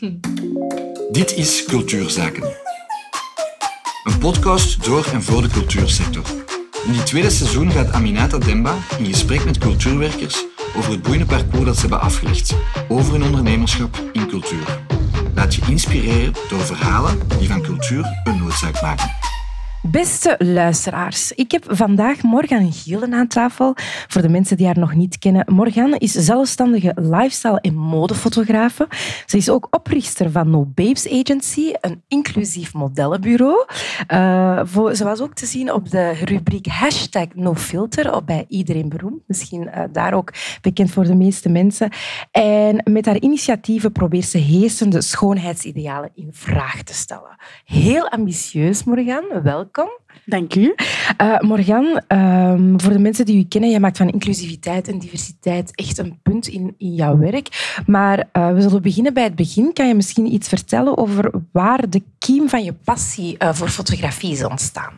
Dit is Cultuurzaken. Een podcast door en voor de cultuursector. In dit tweede seizoen gaat Aminata Demba in gesprek met cultuurwerkers over het boeiende parcours dat ze hebben afgelegd, over hun ondernemerschap in cultuur. Laat je inspireren door verhalen die van cultuur een noodzaak maken. Beste luisteraars, ik heb vandaag Morgan Gielen aan tafel. Voor de mensen die haar nog niet kennen, Morgan is zelfstandige lifestyle- en modefotografe. Ze is ook oprichter van No Babes Agency, een inclusief modellenbureau. Uh, ze was ook te zien op de rubriek hashtag NoFilter bij Iedereen Beroemd. Misschien uh, daar ook bekend voor de meeste mensen. En met haar initiatieven probeert ze heersende schoonheidsidealen in vraag te stellen. Heel ambitieus, Morgan. Welkom. Dank u. Uh, Morgan, um, voor de mensen die u kennen, jij maakt van inclusiviteit en diversiteit echt een punt in, in jouw werk. Maar uh, we zullen beginnen bij het begin. Kan je misschien iets vertellen over waar de kiem van je passie uh, voor fotografie is ontstaan?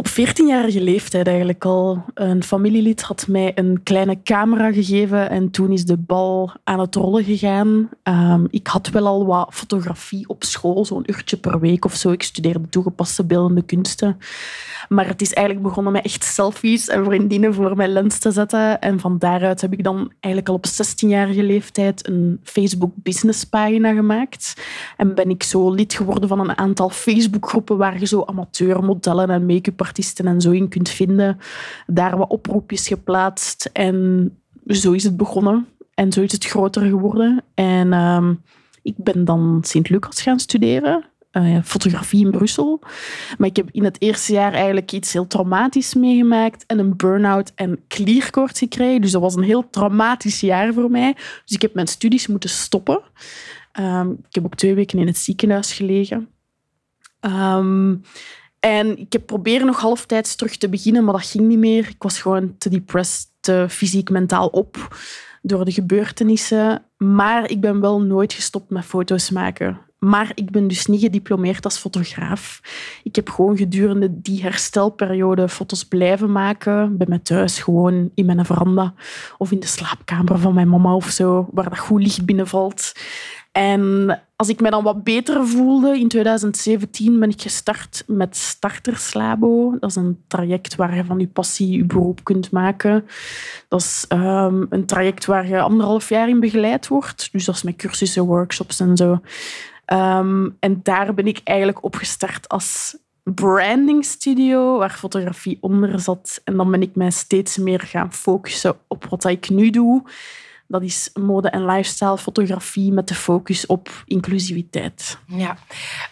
Op 14-jarige leeftijd eigenlijk al. Een familielid had mij een kleine camera gegeven en toen is de bal aan het rollen gegaan. Um, ik had wel al wat fotografie op school, zo'n uurtje per week of zo. Ik studeerde toegepaste beeldende kunsten. Maar het is eigenlijk begonnen met echt selfies en vriendinnen voor mijn lens te zetten. En van daaruit heb ik dan eigenlijk al op 16-jarige leeftijd een Facebook businesspagina gemaakt. En ben ik zo lid geworden van een aantal Facebookgroepen waar je zo amateurmodellen en make-up artiesten en zo in kunt vinden. Daar wat oproepjes geplaatst en zo is het begonnen. En zo is het groter geworden. En uh, ik ben dan Sint-Lucas gaan studeren. Uh, fotografie in Brussel. Maar ik heb in het eerste jaar eigenlijk iets heel traumatisch meegemaakt en een burn-out en klierkoorts gekregen. Dus dat was een heel traumatisch jaar voor mij. Dus ik heb mijn studies moeten stoppen. Um, ik heb ook twee weken in het ziekenhuis gelegen. Um, en ik heb proberen nog halftijds terug te beginnen, maar dat ging niet meer. Ik was gewoon te depressed, te fysiek, mentaal op door de gebeurtenissen. Maar ik ben wel nooit gestopt met foto's maken. Maar ik ben dus niet gediplomeerd als fotograaf. Ik heb gewoon gedurende die herstelperiode foto's blijven maken. Bij mij thuis, gewoon in mijn veranda of in de slaapkamer van mijn mama of zo, waar dat goed licht binnenvalt. En als ik me dan wat beter voelde, in 2017 ben ik gestart met Starterslabo. Dat is een traject waar je van je passie je beroep kunt maken. Dat is um, een traject waar je anderhalf jaar in begeleid wordt. Dus dat is met cursussen, workshops en zo. Um, en daar ben ik eigenlijk opgestart als branding studio, waar fotografie onder zat. En dan ben ik mij steeds meer gaan focussen op wat ik nu doe. Dat is mode- en lifestyle fotografie met de focus op inclusiviteit. Ja,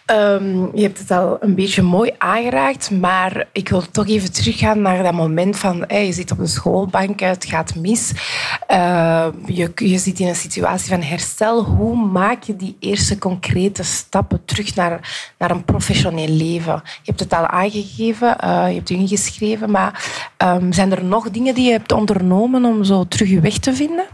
um, je hebt het al een beetje mooi aangeraakt, maar ik wil toch even teruggaan naar dat moment van je zit op de schoolbank, het gaat mis. Uh, je, je zit in een situatie van herstel. Hoe maak je die eerste concrete stappen terug naar, naar een professioneel leven? Je hebt het al aangegeven, uh, je hebt ingeschreven, maar um, zijn er nog dingen die je hebt ondernomen om zo terug je weg te vinden?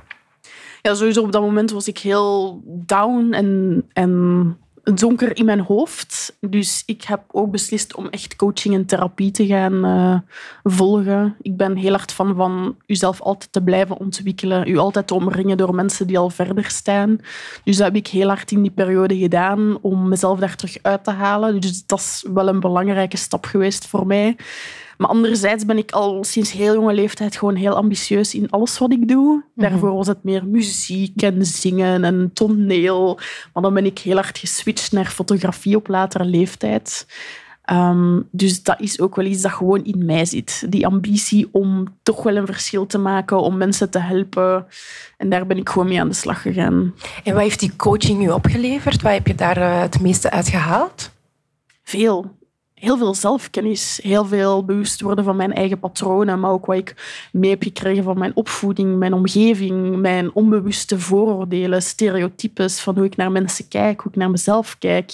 Ja, sowieso op dat moment was ik heel down en, en donker in mijn hoofd. Dus ik heb ook beslist om echt coaching en therapie te gaan uh, volgen. Ik ben heel hard van van uzelf altijd te blijven ontwikkelen. U altijd te omringen door mensen die al verder staan. Dus dat heb ik heel hard in die periode gedaan om mezelf daar terug uit te halen. Dus dat is wel een belangrijke stap geweest voor mij. Maar anderzijds ben ik al sinds heel jonge leeftijd gewoon heel ambitieus in alles wat ik doe. Mhm. Daarvoor was het meer muziek en zingen en toneel. Maar dan ben ik heel hard geswitcht naar fotografie op latere leeftijd. Um, dus dat is ook wel iets dat gewoon in mij zit. Die ambitie om toch wel een verschil te maken, om mensen te helpen. En daar ben ik gewoon mee aan de slag gegaan. En wat heeft die coaching nu opgeleverd? Wat heb je daar eh, het meeste uit gehaald? Veel heel veel zelfkennis, heel veel bewust worden van mijn eigen patronen, maar ook wat ik mee heb gekregen van mijn opvoeding, mijn omgeving, mijn onbewuste vooroordelen, stereotypes van hoe ik naar mensen kijk, hoe ik naar mezelf kijk.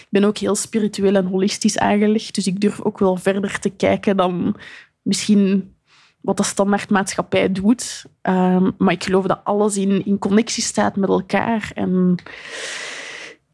Ik ben ook heel spiritueel en holistisch aangelegd, dus ik durf ook wel verder te kijken dan misschien wat de standaardmaatschappij doet. Um, maar ik geloof dat alles in, in connectie staat met elkaar en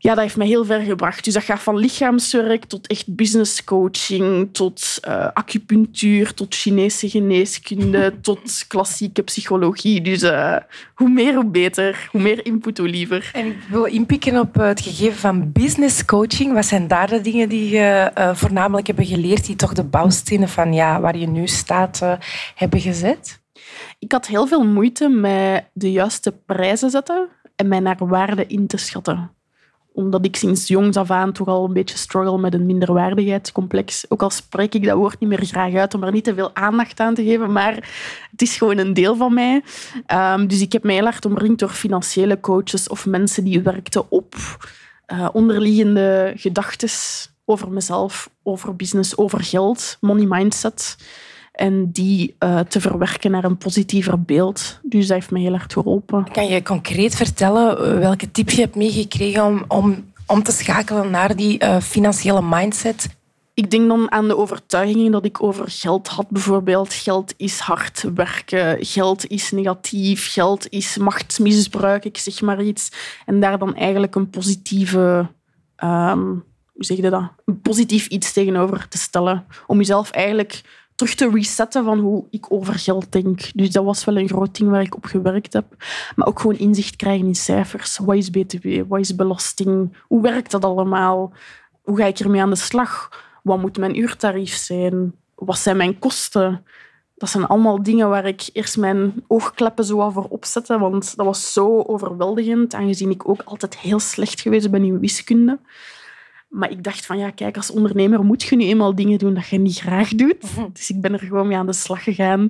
ja, dat heeft mij heel ver gebracht. Dus dat gaat van lichaamswerk tot echt business coaching, tot uh, acupunctuur, tot Chinese geneeskunde, tot klassieke psychologie. Dus uh, hoe meer, hoe beter. Hoe meer input, hoe liever. En ik wil inpikken op het gegeven van business coaching. Wat zijn daar de dingen die je uh, voornamelijk hebben geleerd, die toch de bouwstenen van ja, waar je nu staat hebben gezet? Ik had heel veel moeite met de juiste prijzen zetten en mij naar waarde in te schatten omdat ik sinds jongs af aan toch al een beetje struggle met een minderwaardigheidscomplex. Ook al spreek ik dat woord niet meer graag uit om er niet te veel aandacht aan te geven, maar het is gewoon een deel van mij. Um, dus ik heb mij heel hard omringd door financiële coaches of mensen die werkten op uh, onderliggende gedachten over mezelf, over business, over geld, money mindset en die uh, te verwerken naar een positiever beeld. Dus dat heeft me heel erg geholpen. Kan je concreet vertellen eh, welke tips je hebt meegekregen om, om, om te schakelen naar die uh, financiële mindset? Ik denk dan aan de overtuigingen dat ik over geld had. Bijvoorbeeld, geld is hard werken, geld is negatief, geld is machtsmisbruik, ik zeg maar iets. En daar dan eigenlijk een positieve... Um, hoe zeg je dat? Een positief iets tegenover te stellen. Om jezelf eigenlijk terug te resetten van hoe ik over geld denk. Dus dat was wel een groot ding waar ik op gewerkt heb. Maar ook gewoon inzicht krijgen in cijfers. Wat is BTW? Wat is belasting? Hoe werkt dat allemaal? Hoe ga ik ermee aan de slag? Wat moet mijn uurtarief zijn? Wat zijn mijn kosten? Dat zijn allemaal dingen waar ik eerst mijn oogkleppen zo over opzette, want dat was zo overweldigend, aangezien ik ook altijd heel slecht geweest ben in wiskunde. Maar ik dacht van, ja, kijk, als ondernemer moet je nu eenmaal dingen doen dat je niet graag doet. Mhm. Dus ik ben er gewoon mee aan de slag gegaan.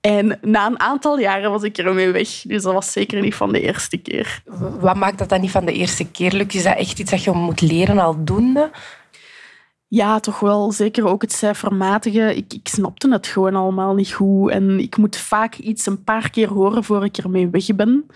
En na een aantal jaren was ik ermee weg. Dus dat was zeker niet van de eerste keer. Wat maakt dat dan niet van de eerste keer lukt? Is dat echt iets dat je moet leren aldoende? Ja, toch wel. Zeker ook het cijfermatige. Ik, ik snapte het gewoon allemaal niet goed. En ik moet vaak iets een paar keer horen voor ik ermee weg ben.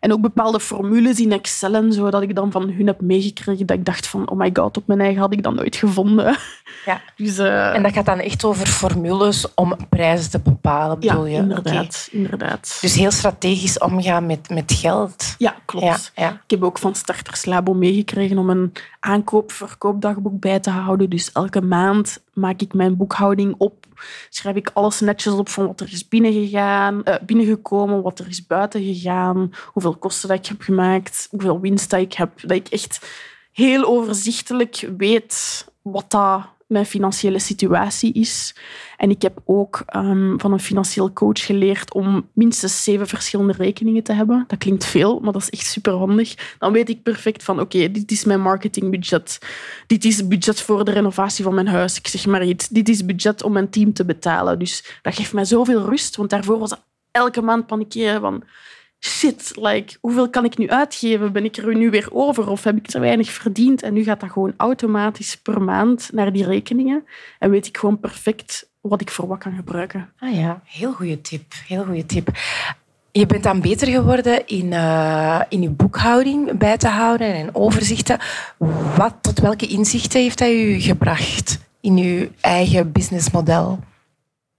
En ook bepaalde formules in Excel en zo, dat ik dan van hun heb meegekregen. Dat ik dacht van, oh my god, op mijn eigen had ik dat nooit gevonden. Ja. Dus, uh... En dat gaat dan echt over formules om prijzen te bepalen, bedoel ja, je? inderdaad. inderdaad. Dus heel strategisch omgaan met, met geld. Ja, klopt. Ja, Ik heb ook van Starters Labo meegekregen om een aankoop-verkoopdagboek bij te houden. Dus elke maand maak ik mijn boekhouding op. Schrijf ik alles netjes op van wat er is binnengegaan, uh, binnengekomen, wat er is buiten gegaan, hoeveel kosten dat ik heb gemaakt, hoeveel winst dat ik heb. Dat ik echt heel overzichtelijk weet wat dat mijn financiële situatie is. En ik heb ook um, van een financieel coach geleerd om minstens zeven verschillende rekeningen te hebben. Dat klinkt veel, maar dat is echt superhandig. Dan weet ik perfect van, oké, dit is mijn marketingbudget. Dit is budget voor de renovatie van mijn huis. Ik zeg maar iets. Dit is budget om mijn team te betalen. Dus dat geeft mij zoveel rust, want daarvoor was elke maand panikeren van shit, like, hoeveel kan ik nu uitgeven? Ben ik er nu weer over of heb ik te weinig verdiend? En nu gaat dat gewoon automatisch per maand naar die rekeningen. En weet ik gewoon perfect wat ik voor wat kan gebruiken. Ah ja, heel goede tip. Heel goede tip. Je bent dan beter geworden in, uh, in je boekhouding bij te houden en overzichten. Wat, tot welke inzichten heeft dat u gebracht in uw eigen businessmodel?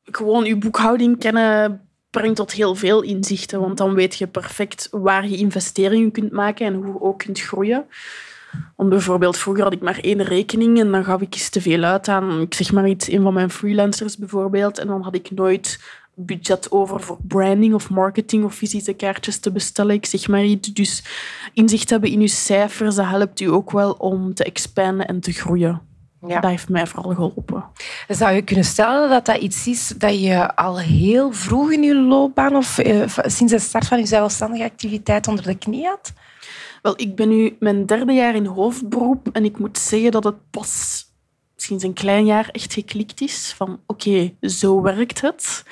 Gewoon uw boekhouding kennen brengt tot heel veel inzichten, want dan weet je perfect waar je investeringen kunt maken en hoe je ook kunt groeien. Want bijvoorbeeld, vroeger had ik maar één rekening en dan gaf ik eens te veel uit aan, ik zeg maar iets, een van mijn freelancers bijvoorbeeld. En dan had ik nooit budget over voor branding of marketing of visitekaartjes te bestellen. Ik zeg maar iets. Dus inzicht hebben in je cijfers, dat helpt u ook wel om te expanden en te groeien. Ja. Dat heeft mij vooral geholpen. Zou je kunnen stellen dat dat iets is dat je al heel vroeg in je loopbaan of uh, sinds de start van je zelfstandige activiteit onder de knie had? Wel, ik ben nu mijn derde jaar in hoofdberoep en ik moet zeggen dat het pas sinds een klein jaar echt geklikt is van oké, zo werkt het.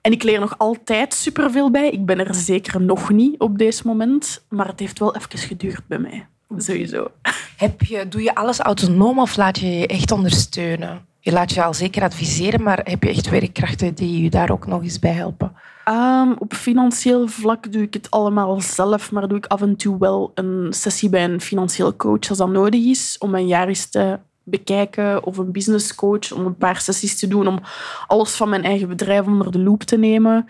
En ik leer nog altijd superveel bij. Ik ben er zeker nog niet op deze moment, maar het heeft wel even geduurd bij mij. Sowieso. Heb je, doe je alles autonoom of laat je je echt ondersteunen? Je laat je al zeker adviseren, maar heb je echt werkkrachten die je daar ook nog eens bij helpen? Um, op financieel vlak doe ik het allemaal zelf, maar doe ik af en toe wel een sessie bij een financieel coach als dat nodig is, om mijn jaar eens te bekijken of een business coach om een paar sessies te doen om alles van mijn eigen bedrijf onder de loep te nemen.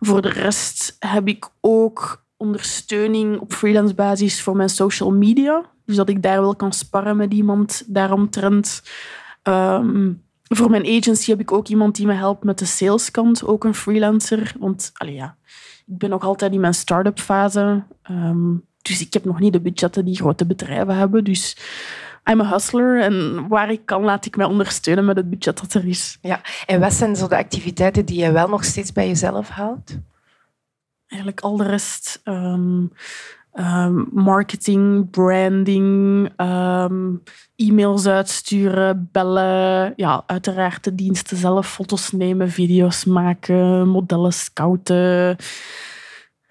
Voor de rest heb ik ook ondersteuning op freelance basis voor mijn social media. Dus dat ik daar wel kan sparren met iemand daaromtrent. Um, voor mijn agency heb ik ook iemand die me helpt met de saleskant, ook een freelancer. Want allee, ja, ik ben nog altijd in mijn start-up fase. Ehm, dus ik heb nog niet de budgetten die grote bedrijven hebben. Dus I'm a hustler en waar ik kan laat ik mij ondersteunen met het budget dat er is. Ja. En wat zijn zo de activiteiten die je wel nog steeds bij jezelf houdt? Eigenlijk al de rest. Um, um, marketing, branding, e-mails uitsturen, bellen. Ja, uiteraard de diensten zelf, foto's nemen, video's maken, modellen scouten.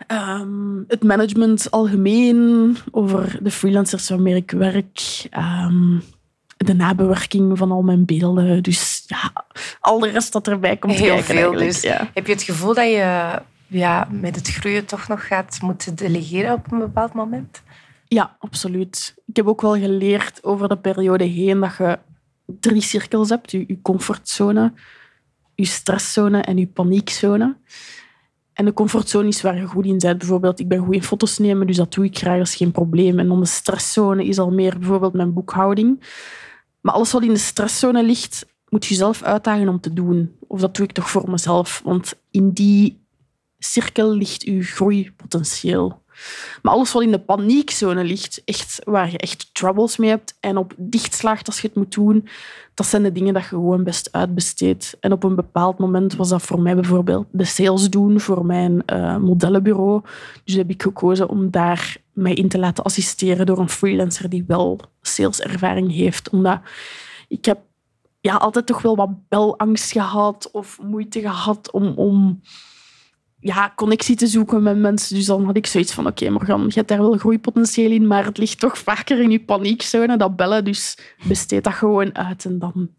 Um, het management algemeen, over de freelancers waarmee ik werk, um, de nabewerking van al mijn beelden. Dus ja, al de rest dat erbij komt Heel kijken. Veel, dus. Ja. Heb je het gevoel dat je ja, met het groeien toch nog gaat moeten delegeren op een bepaald moment? Ja, absoluut. Ik heb ook wel geleerd over de periode heen dat je drie cirkels hebt. Je, comfortzone, je stresszone en je paniekzone. En de comfortzone is waar je goed in bent. Bijvoorbeeld, ik ben goed in foto's nemen, dus dat doe ik graag, dat is geen probleem. En dan de stresszone is al meer bijvoorbeeld mijn boekhouding. Maar alles wat in de stresszone ligt, moet je zelf uitdagen om te doen. Of dat doe ik toch voor mezelf. Want in die cirkel ligt je groeipotentieel. Maar alles wat in de paniekzone ligt, echt, waar je echt troubles mee hebt en op dicht slaagt als je het moet doen, dat zijn de dingen dat je gewoon best uitbesteedt. En op een bepaald moment was dat voor mij bijvoorbeeld de sales doen voor mijn uh, modellenbureau. Dus heb ik gekozen om daar mij in te laten assisteren door een freelancer die wel saleservaring heeft. Omdat ik heb ja, altijd toch wel wat belangst gehad of moeite gehad om... om ja, connectie te zoeken met mensen. Dus dan had ik zoiets van, oké, okay, Morgan, je hebt daar wel groeipotentieel in, maar het ligt toch vaker in je paniekzone, dat bellen. Dus besteed dat gewoon uit en dan,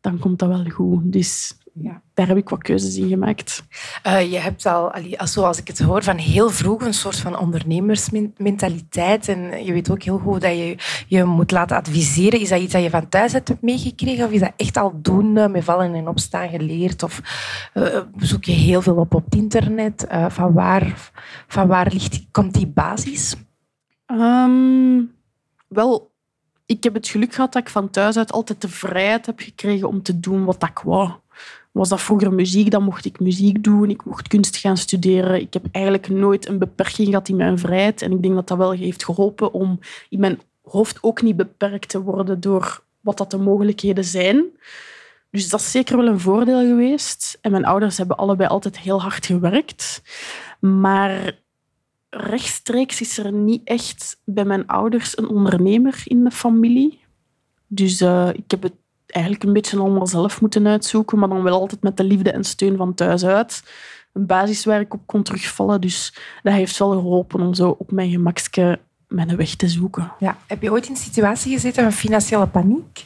dan komt dat wel goed. Dus ja. daar heb ik wat keuzes in gemaakt. Uh, je hebt al, zoals ik het hoor, van heel vroeg een soort van ondernemersmentaliteit. En je weet ook heel goed dat je je moet laten adviseren. Is dat iets dat je van thuis hebt meegekregen? Of is dat echt al doen met vallen en opstaan geleerd? Of uh, zoek je heel veel op op het internet? Uh, van, waar, van waar ligt, komt die basis? Um, wel, ik heb het geluk gehad dat ik van thuis uit altijd de vrijheid heb gekregen om te doen wat ik wou. Was dat vroeger muziek, dan mocht ik muziek doen. Ik mocht kunst gaan studeren. Ik heb eigenlijk nooit een beperking gehad in mijn vrijheid. En ik denk dat dat wel heeft geholpen om in mijn hoofd ook niet beperkt te worden door wat dat de mogelijkheden zijn. Dus dat is zeker wel een voordeel geweest. En mijn ouders hebben allebei altijd heel hard gewerkt. Maar rechtstreeks is er niet echt bij mijn ouders een ondernemer in de familie. Dus uh, ik heb het eigenlijk een beetje allemaal zelf moeten uitzoeken, maar dan wel altijd met de liefde en steun van thuis uit. Een basis waar ik op kon terugvallen. Dus dat heeft wel geholpen om zo op mijn gemakske mijn weg te zoeken. Ja. Heb je ooit in een situatie gezeten van financiële paniek?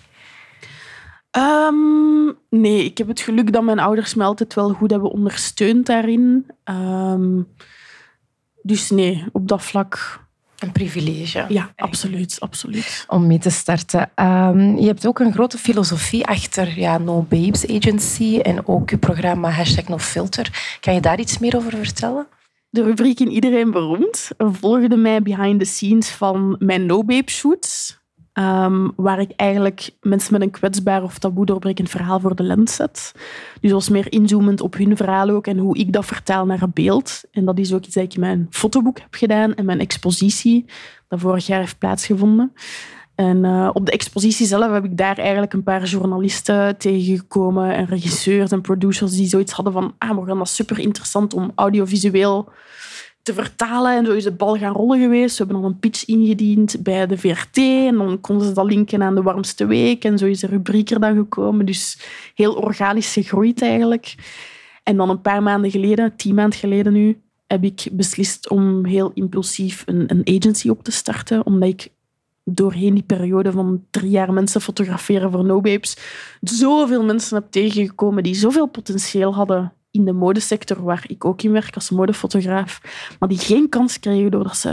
Um, nee, ik heb het geluk dat mijn ouders me altijd wel goed hebben ondersteund daarin. Um, dus nee, op dat vlak een privilege. Ja, absoluut, absoluut. Om mee te starten. Um, je hebt ook een grote filosofie achter ja, No Babes Agency en ook je programma Hashtag No Filter. Kan je daar iets meer over vertellen? De rubriek in Iedereen Beroemd volgde mij behind the scenes van mijn No Babe shoots. Um, waar ik eigenlijk mensen met een kwetsbaar of taboe doorbrekend verhaal voor de lens zet. Dus was meer inzoomend op hun verhaal ook en hoe ik dat vertaal naar een beeld. En dat is ook iets dat ik in mijn fotoboek heb gedaan en mijn expositie, dat vorig jaar heeft plaatsgevonden. En uh, op de expositie zelf heb ik daar eigenlijk een paar journalisten tegengekomen en regisseurs en producers die zoiets hadden van ah, Morgan, dat is super interessant om audiovisueel te vertalen. En zo is de bal gaan rollen geweest. We hebben dan een pitch ingediend bij de VRT. En dan konden ze dat linken aan de warmste week. En zo is de rubriek er dan gekomen. Dus heel organisch gegroeid eigenlijk. En dan een paar maanden geleden, tien maanden geleden nu, heb ik beslist om heel impulsief een, een agency op te starten. Omdat ik doorheen die periode van drie jaar mensen fotograferen voor No Babes zoveel mensen heb tegengekomen die zoveel potentieel hadden in de modesector, waar ik ook in werk als modefotograaf, maar die geen kans kregen doordat ze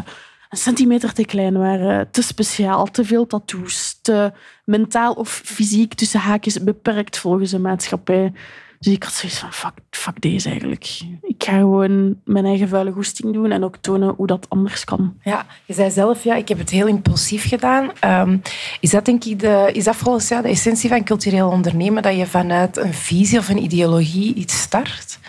een centimeter te klein waren, te speciaal, te veel tattoos, te mentaal of fysiek tussen haakjes beperkt volgens de maatschappij. Dus ik had zoiets van, fuck, fuck deze eigenlijk. Ik ga gewoon mijn eigen vuile goesting doen en ook tonen hoe dat anders kan. Ja, je zei zelf, ja, ik heb het heel impulsief gedaan. Ehm, is dat denk ik de, is dat volgens jou de essentie van cultureel ondernemen, dat je vanuit een visie of een ideologie iets start?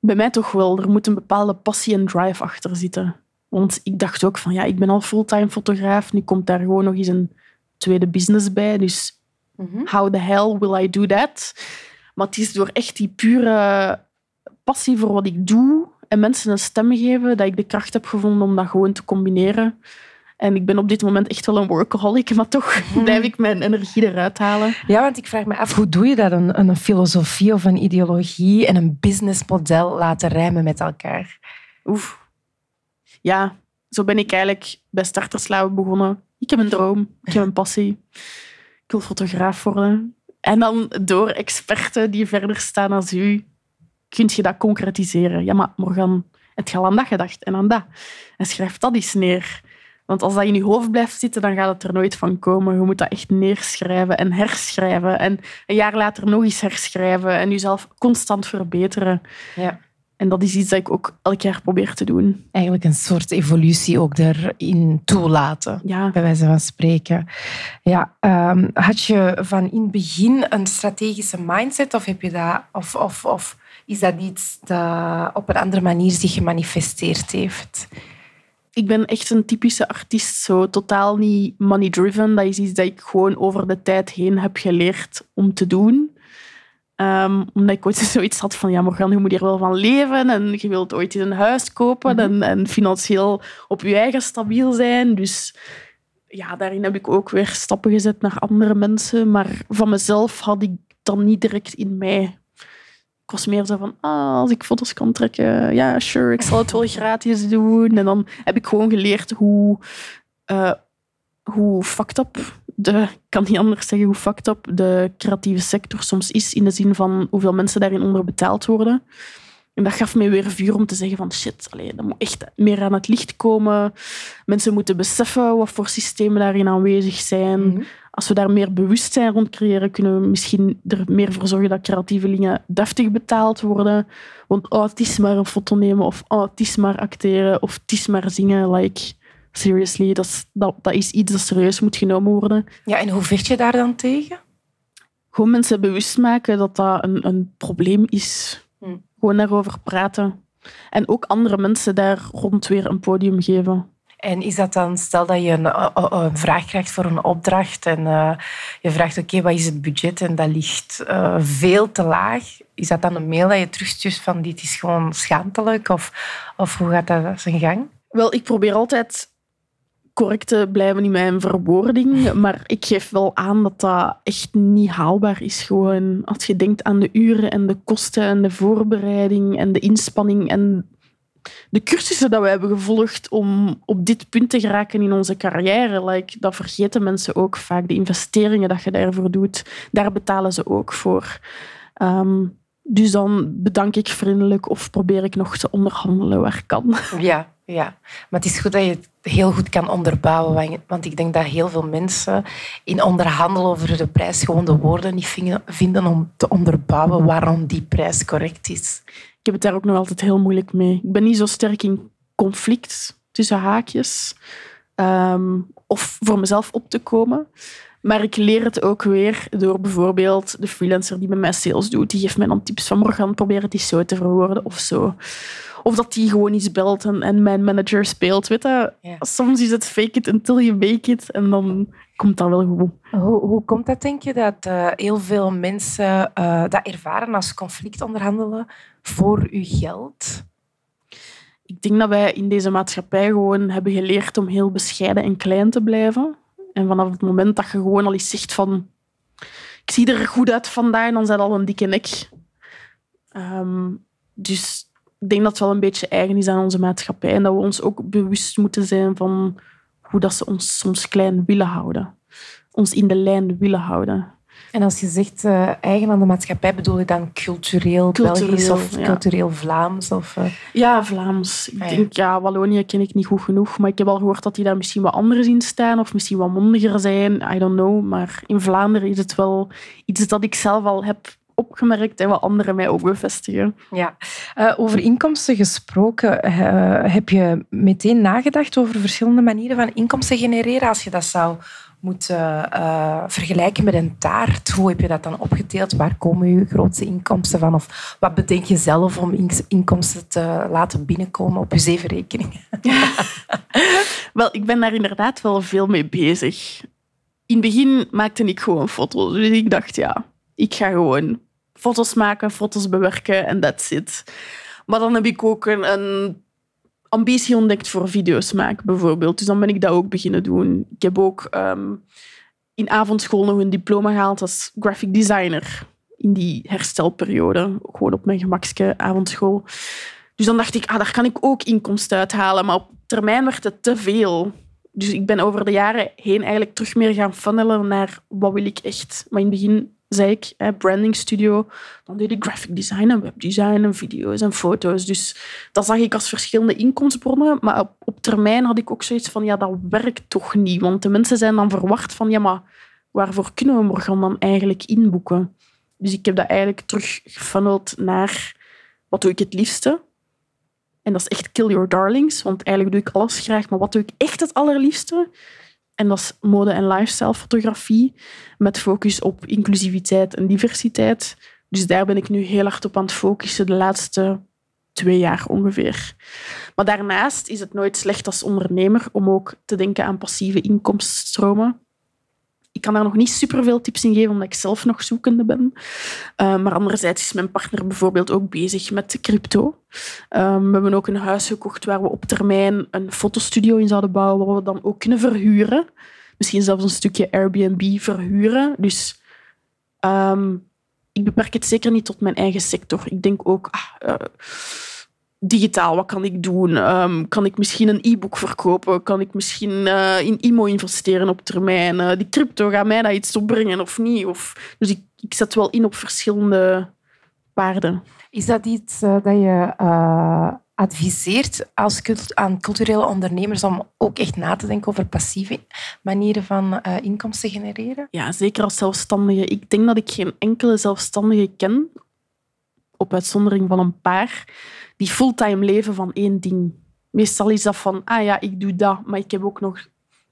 Bij mij toch wel. Er moet een bepaalde passie en drive achter zitten. Want ik dacht ook van, ja, ik ben al fulltime fotograaf. Nu komt daar gewoon nog eens een tweede business bij. Dus how the hell will I do that? Maar het is door echt die pure passie voor wat ik doe en mensen een stem geven, dat ik de kracht heb gevonden om dat gewoon te combineren. En ik ben op dit moment echt wel een workaholic, maar toch blijf ik mijn energie eruit halen. Ja, want ik vraag me af, hoe doe je dat? Een, een filosofie of een ideologie en een businessmodel laten rijmen met elkaar? Oef. Ja, zo ben ik eigenlijk bij Starterslaven begonnen. Ik heb een droom, ik heb een passie. Ik wil fotograaf worden. En dan door experten die verder staan als u, kun je dat concretiseren. Ja, maar Morgan, het gaat aan dat gedacht en aan dat. En schrijf dat eens neer. Want als dat in je hoofd blijft zitten, dan gaat het er nooit van komen. Je moet dat echt neerschrijven en herschrijven. En een jaar later nog eens herschrijven en jezelf constant verbeteren. Ja. En dat is iets dat ik ook elk jaar probeer te doen. Eigenlijk een soort evolutie ook erin toelaten, Ja. bij wijze van spreken. Ja, ehm, had je van in het begin een strategische mindset of, heb je dat, of, of, of is dat iets dat op een andere manier zich gemanifesteerd heeft? Ik ben echt een typische artiest, zo totaal niet money-driven. Dat is iets dat ik gewoon over de tijd heen heb geleerd om te doen. Ehm, omdat ik ooit zoiets had van, ja Morgan, je moet hier wel van leven en je wilt ooit een huis kopen en, en financieel op je eigen stabiel zijn. Dus ja, daarin heb ik ook weer stappen gezet naar andere mensen. Maar van mezelf had ik dan niet direct in mij. Ik was meer zo van, ah, als ik foto's kan trekken, ja, sure, ik zal het wel gratis doen. En dan heb ik gewoon geleerd hoe, eh, hoe fucked up de, ik kan niet anders zeggen, hoe fucked up de creatieve sector soms is, in de zin van hoeveel mensen daarin onderbetaald worden. En dat gaf mij weer vuur om te zeggen van shit, allee, dat moet echt meer aan het licht komen. Mensen moeten beseffen wat voor systemen daarin aanwezig zijn. Als we daar meer bewustzijn rond creëren, kunnen we misschien er meer voor zorgen dat creatievelingen deftig betaald worden. Want oh, het is maar een foto nemen, of oh, het is maar acteren, of het is maar zingen. Like, seriously, dat is, dat, dat is iets dat serieus moet genomen worden. Ja, en hoe vecht je daar dan tegen? Gewoon mensen bewust maken dat dat een, een probleem is. Hm. Gewoon daarover praten. En ook andere mensen daar rond weer een podium geven. En is dat dan, stel dat je een, eh, eh, een vraag krijgt voor een opdracht en eh, je vraagt, oké, wat is het budget? En dat ligt eh, veel te laag. Is dat dan een mail dat je terugstuurt van dit is gewoon schaamtelijk? Of, of hoe gaat dat zijn gang? Wel, ik probeer altijd correct te blijven in mijn verwoording, maar ik geef wel aan dat dat echt niet haalbaar is. Gewoon als je denkt aan de uren en de kosten en de voorbereiding en de inspanning en de cursussen dat we hebben gevolgd om op dit punt te geraken in onze carrière, like, dat vergeten mensen ook vaak. De investeringen dat je daarvoor doet, daar betalen ze ook voor. Ehm, dus dan bedank ik vriendelijk of probeer ik nog te onderhandelen waar kan. Ja, ja. Maar het is goed dat je het heel goed kan onderbouwen. want- ik denk dat heel veel mensen in onderhandelen over de prijs gewoon de woorden niet vinden- om te onderbouwen waarom die prijs correct is. Ik heb het daar ook nog altijd heel moeilijk mee. Ik ben niet zo sterk in conflict tussen haakjes. ehm, of voor mezelf op te komen. Maar ik leer het ook weer door bijvoorbeeld de freelancer die bij mij sales doet. Die geeft mij dan tips van Morgan, probeer het zo te verwoorden of zo. Of dat die gewoon iets belt en, en mijn manager speelt. Weet je? Ja. Soms is het fake it until you make it. En dan komt dat wel goed. Hoe, hoe komt dat, denk je, dat eh, heel veel mensen eh, dat ervaren als conflict onderhandelen voor uw geld? Ik denk dat wij in deze maatschappij gewoon hebben geleerd om heel bescheiden en klein te blijven. En vanaf het moment dat je gewoon al eens zegt van... Ik zie er goed uit vandaag, dan zijn al een dikke nek. Ehm, dus ik denk dat het wel een beetje eigen is aan onze maatschappij. En dat we ons ook bewust moeten zijn van hoe dat ze ons soms klein willen houden. Ons in de lijn willen houden. En als je zegt eh, eigen aan de maatschappij, bedoel je dan cultureel, Cultureel, Belgisch of ja. cultureel Vlaams? Of, eh, Ja, Vlaams. Ik Ah, ja. denk, ja, Wallonië ken ik niet goed genoeg. Maar ik heb al gehoord dat die daar misschien wat anders in staan. Of misschien wat mondiger zijn. I don't know. Maar in Vlaanderen is het wel iets dat ik zelf al heb opgemerkt en wat anderen mij ook bevestigen. Ja. Uh, over inkomsten gesproken, uh, heb je meteen nagedacht over verschillende manieren van inkomsten genereren als je dat zou moeten uh, vergelijken met een taart. Hoe heb je dat dan opgeteeld? Waar komen je grootste inkomsten van? Of wat bedenk je zelf om inkomsten te laten binnenkomen op je zeven rekeningen? wel, ik ben daar inderdaad wel veel mee bezig. In het begin maakte ik gewoon foto's. Dus ik dacht, ja, ik ga gewoon foto's maken, foto's bewerken en that's it. Maar dan heb ik ook een, ambitie ontdekt voor video's maken, bijvoorbeeld. Dus dan ben ik dat ook beginnen doen. Ik heb ook um, in avondschool nog een diploma gehaald als graphic designer. In die herstelperiode. Gewoon op mijn gemakske avondschool. Dus dan dacht ik, ah, daar kan ik ook inkomsten uithalen. Maar op termijn werd het te veel. Dus ik ben over de jaren heen eigenlijk terug meer gaan funnelen naar wat wil ik echt. Maar in het begin zei ik, branding studio. Dan deed ik graphic design en webdesign en video's en foto's. Dus dat zag ik als verschillende inkomstenbronnen. Maar op, termijn had ik ook zoiets van, ja, dat werkt toch niet. Want de mensen zijn dan verwacht van, ja, maar waarvoor kunnen we morgen dan eigenlijk inboeken? Dus ik heb dat eigenlijk terug gefunneld naar, wat doe ik het liefste? En dat is echt kill your darlings. Want eigenlijk doe ik alles graag, maar wat doe ik echt het allerliefste? En dat is mode- en lifestyle fotografie met focus op inclusiviteit en diversiteit. Dus daar ben ik nu heel hard op aan het focussen de laatste twee jaar ongeveer. Maar daarnaast is het nooit slecht als ondernemer om ook te denken aan passieve inkomstenstromen ik kan daar nog niet superveel tips in geven, omdat ik zelf nog zoekende ben. Uh, maar anderzijds is mijn partner bijvoorbeeld ook bezig met crypto. Um, we hebben ook een huis gekocht waar we op termijn een fotostudio in zouden bouwen, wat we dan ook kunnen verhuren. Misschien zelfs een stukje Airbnb verhuren. Dus um, ik beperk het zeker niet tot mijn eigen sector. Ik denk ook... Ah, uh, digitaal, wat kan ik doen? Um, kan ik misschien een e-book verkopen? Kan ik misschien uh, in IMO investeren op termijn? Uh, die crypto, gaat mij dat iets opbrengen of niet? Of, dus ik, ik zet wel in op verschillende paarden. Is dat iets uh, dat je adviseert als cult aan culturele ondernemers om ook echt na te denken over passieve manieren van inkomsten genereren? Ja, zeker als zelfstandige. Ik denk dat ik geen enkele zelfstandige ken, op uitzondering van een paar, die fulltime leven van één ding. Meestal is dat van, ah ja, ik doe dat, maar ik heb ook nog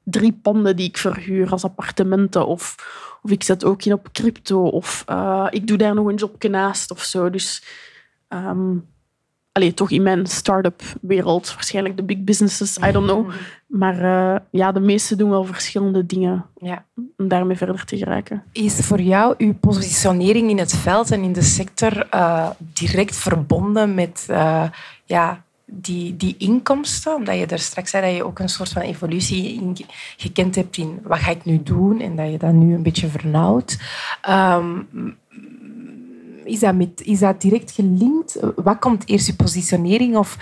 drie panden die ik verhuur als appartementen. Of, of ik zet ook in op crypto. Of uh, ik doe daar nog een jobje naast of zo. Dus um, allee, toch in mijn start-up wereld, waarschijnlijk de big businesses, I don't know. Maar uh, ja, de meesten doen wel verschillende dingen ja. om daarmee verder te geraken. Is voor jou uw positionering in het veld en in de sector uh, direct verbonden met uh, ja, die, die inkomsten? Omdat je er straks zei dat je ook een soort van evolutie in gekend hebt in wat ga ik nu doen en dat je dat nu een beetje vernauwt. Um, is dat, met, is dat direct gelinkt? Wat komt eerst, je positionering of,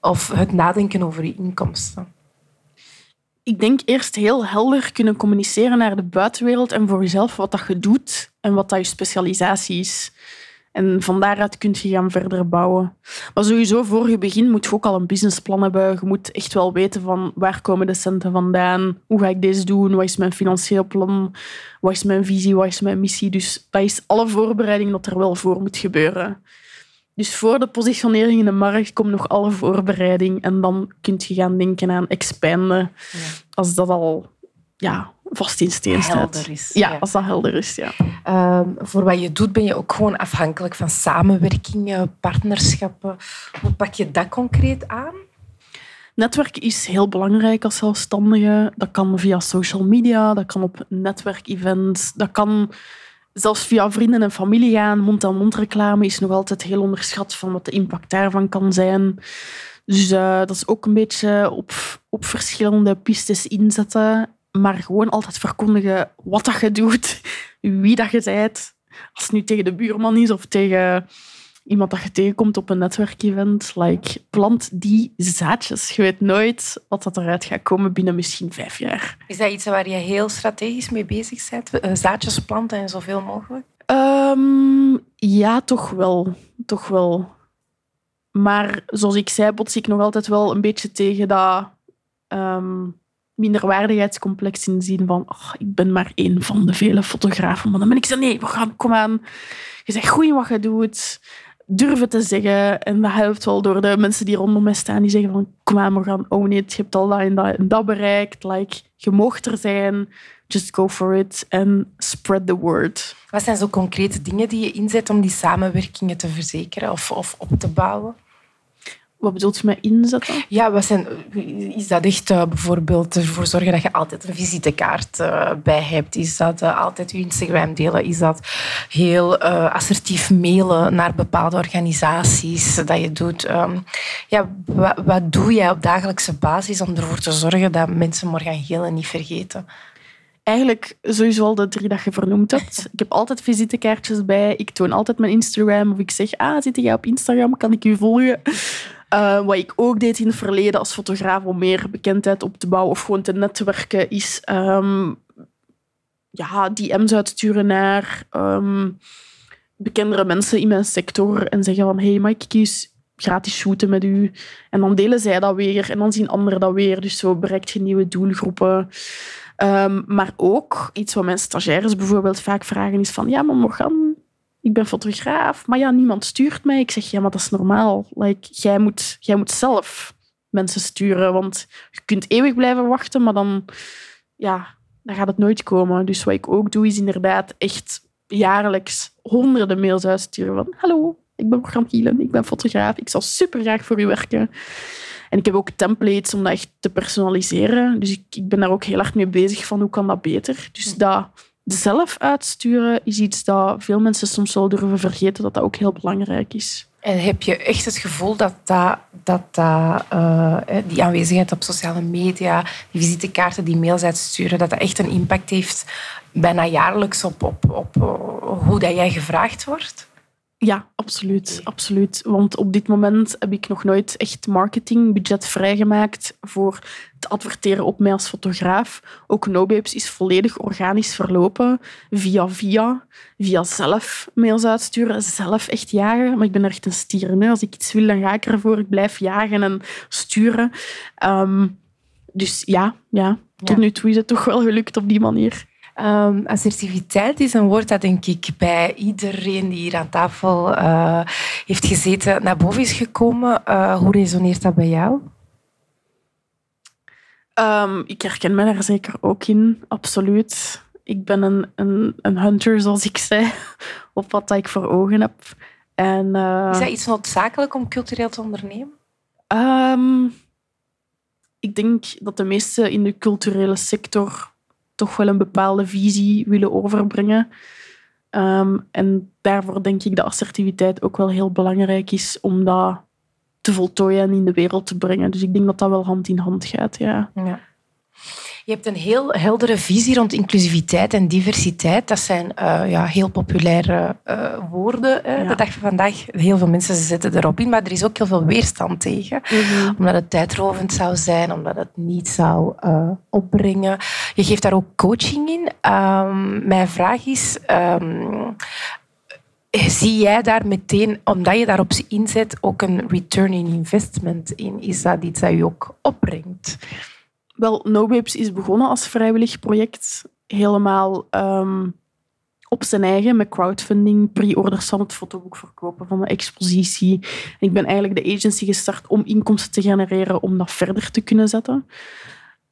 of het nadenken over je inkomsten? Ik denk eerst heel helder kunnen communiceren naar de buitenwereld en voor jezelf wat dat je doet en wat dat je specialisatie is. En van daaruit kun je gaan verder bouwen. Maar sowieso, voor je begint, moet je ook al een businessplan hebben. Je moet echt wel weten van waar komen de centen vandaan? Hoe ga ik deze doen? Wat is mijn financieel plan? Wat is mijn visie? Wat is mijn missie? Dus dat is alle voorbereiding dat er wel voor moet gebeuren. Dus voor de positionering in de markt komt nog alle voorbereiding. En dan kun je gaan denken aan expanden. Ja. Als dat al ja, vast in steen staat. Is, ja, als dat helder is, ja. Um, voor wat je doet ben je ook gewoon afhankelijk van samenwerkingen, partnerschappen. Hoe pak je dat concreet aan? Netwerk is heel belangrijk als zelfstandige. Dat kan via social media, dat kan op netwerkevents, dat kan zelfs via vrienden en familie gaan. Mond-aan-mond reclame is nog altijd heel onderschat van wat de impact daarvan kan zijn. Dus uh, dat is ook een beetje op, op verschillende pistes inzetten maar gewoon altijd verkondigen wat dat je doet, wie dat je bent. Als het nu tegen de buurman is of tegen iemand dat je tegenkomt op een netwerkevent. Like, plant die zaadjes. Je weet nooit wat dat eruit gaat komen binnen misschien vijf jaar. Is dat iets waar je heel strategisch mee bezig bent? Eh, zaadjes planten en zoveel mogelijk? Um, ja, toch wel. Toch wel. Maar zoals ik zei, bots ik nog altijd wel een beetje tegen dat... Um, minderwaardigheidscomplex in de zin van oh, ik ben maar één van de vele fotografen. Maar dan ben ik zo, nee, we gaan, kom aan. Je zegt goed wat je doet. Durven te zeggen. En dat helpt wel door de mensen die rondom mij staan. Die zeggen van, kom aan, we gaan own it. Je hebt al dat en dat, en dat bereikt. Like, je mocht er zijn. Just go for it. En spread the word. Wat zijn zo concrete dingen die je inzet om die samenwerkingen te verzekeren of, of op te bouwen? Wat bedoelt je met inzetten? Ja, wat zijn, is dat echt uh, bijvoorbeeld ervoor zorgen dat je altijd een visitekaart uh, bij hebt? Is dat uh, altijd je Instagram delen? Is dat heel assertief mailen naar bepaalde organisaties dat je doet? Um, ja, wat, wat, doe jij op dagelijkse basis om ervoor te zorgen dat mensen Morgan Gele niet vergeten? Eigenlijk sowieso al de drie dat je vernoemd hebt. Ik heb altijd visitekaartjes bij. Ik toon altijd mijn Instagram. Of ik zeg, ah, zit jij op Instagram? Kan ik u volgen? Uh, wat ik ook deed in het verleden als fotograaf om meer bekendheid op te bouwen of gewoon te netwerken, is um, ja, DM's uitsturen naar um, bekendere mensen in mijn sector en zeggen van hey, mag ik eens gratis shooten met u? En dan delen zij dat weer en dan zien anderen dat weer. Dus zo bereikt je nieuwe doelgroepen. Um, maar ook iets wat mijn stagiaires bijvoorbeeld vaak vragen is van ja, maar Morgan, ik ben fotograaf, maar ja, niemand stuurt mij. Ik zeg, ja, maar dat is normaal. Like, jij, moet, jij moet zelf mensen sturen, want je kunt eeuwig blijven wachten, maar dan, ja, dan gaat het nooit komen. Dus wat ik ook doe, is inderdaad echt jaarlijks honderden mails uitsturen van hallo, ik ben Morgan Kielen, ik ben fotograaf, ik zal super graag voor u werken. En ik heb ook templates om dat echt te personaliseren. Dus ik, ik ben daar ook heel hard mee bezig van hoe kan dat beter. Dus dat zelf uitsturen is iets dat veel mensen soms wel durven vergeten dat dat ook heel belangrijk is. En heb je echt het gevoel dat, dat, dat, uh, die aanwezigheid op sociale media, die visitekaarten, die mails uitsturen, dat dat echt een impact heeft bijna jaarlijks op, op, op hoe dat jij gevraagd wordt? Ja, absoluut, absoluut. Want op dit moment heb ik nog nooit echt marketingbudget vrijgemaakt voor het adverteren op mij als fotograaf. Ook NoBabes is volledig organisch verlopen. Via via, via zelf mails uitsturen, zelf echt jagen. Maar ik ben echt een stier. Als ik iets wil, dan ga ik ervoor. Ik blijf jagen en sturen. Um, dus ja, ja, tot nu toe is het toch wel gelukt op die manier. Um, assertiviteit is een woord dat denk ik bij iedereen die hier aan tafel uh, heeft gezeten naar boven is gekomen. Uh, hoe resoneert dat bij jou? Um, ik herken me daar zeker ook in, absoluut. Ik ben een, een, een hunter, zoals ik zei, op wat ik voor ogen heb. En, uh, is dat iets noodzakelijk om cultureel te ondernemen? Um, ik denk dat de meesten in de culturele sector toch wel een bepaalde visie willen overbrengen. Um, en daarvoor denk ik dat assertiviteit ook wel heel belangrijk is om dat te voltooien en in de wereld te brengen. Dus ik denk dat dat wel hand in hand gaat. Ja. ja. Je hebt een heel heldere visie rond inclusiviteit en diversiteit. Dat zijn uh, ja, heel populaire uh, woorden uh, ja. de dag van vandaag. Heel veel mensen zetten erop in, maar er is ook heel veel weerstand tegen. Mm -hmm. Omdat het tijdrovend zou zijn, omdat het niet zou opbrengen. Je geeft daar ook coaching in. Um, mijn vraag is... Um, zie jij daar meteen, omdat je daarop inzet, ook een return in investment in? Is dat iets dat je ook opbrengt? Wel, NoBabes is begonnen als vrijwillig project. Helemaal um, op zijn eigen, met crowdfunding, pre-orders van het fotoboek verkopen, van de expositie. Ik ben eigenlijk de agency gestart om inkomsten te genereren om dat verder te kunnen zetten.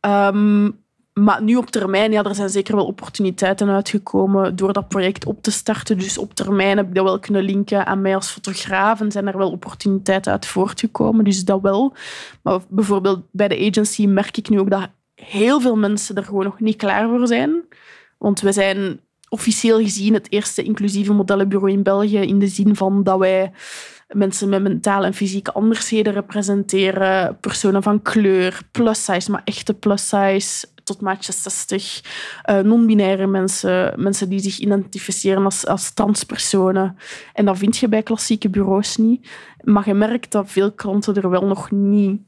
Um, maar nu op termijn, ja, er zijn zeker wel opportuniteiten uitgekomen door dat project op te starten. Dus op termijn heb ik dat wel kunnen linken aan mij als fotograaf en zijn er wel opportuniteiten uit voortgekomen. Dus dat wel. Maar bijvoorbeeld bij de agency merk ik nu ook dat heel veel mensen er gewoon nog niet klaar voor zijn. Want we zijn officieel gezien het eerste inclusieve modellenbureau in België in de zin van dat wij mensen met mentale en fysieke andersheden representeren, personen van kleur, plus size, maar echte plus size, tot maatje 60. Uh, non-binaire mensen, mensen die zich identificeren als, als transpersonen. En dat vind je bij klassieke bureaus niet. Maar je merkt dat veel klanten er wel nog niet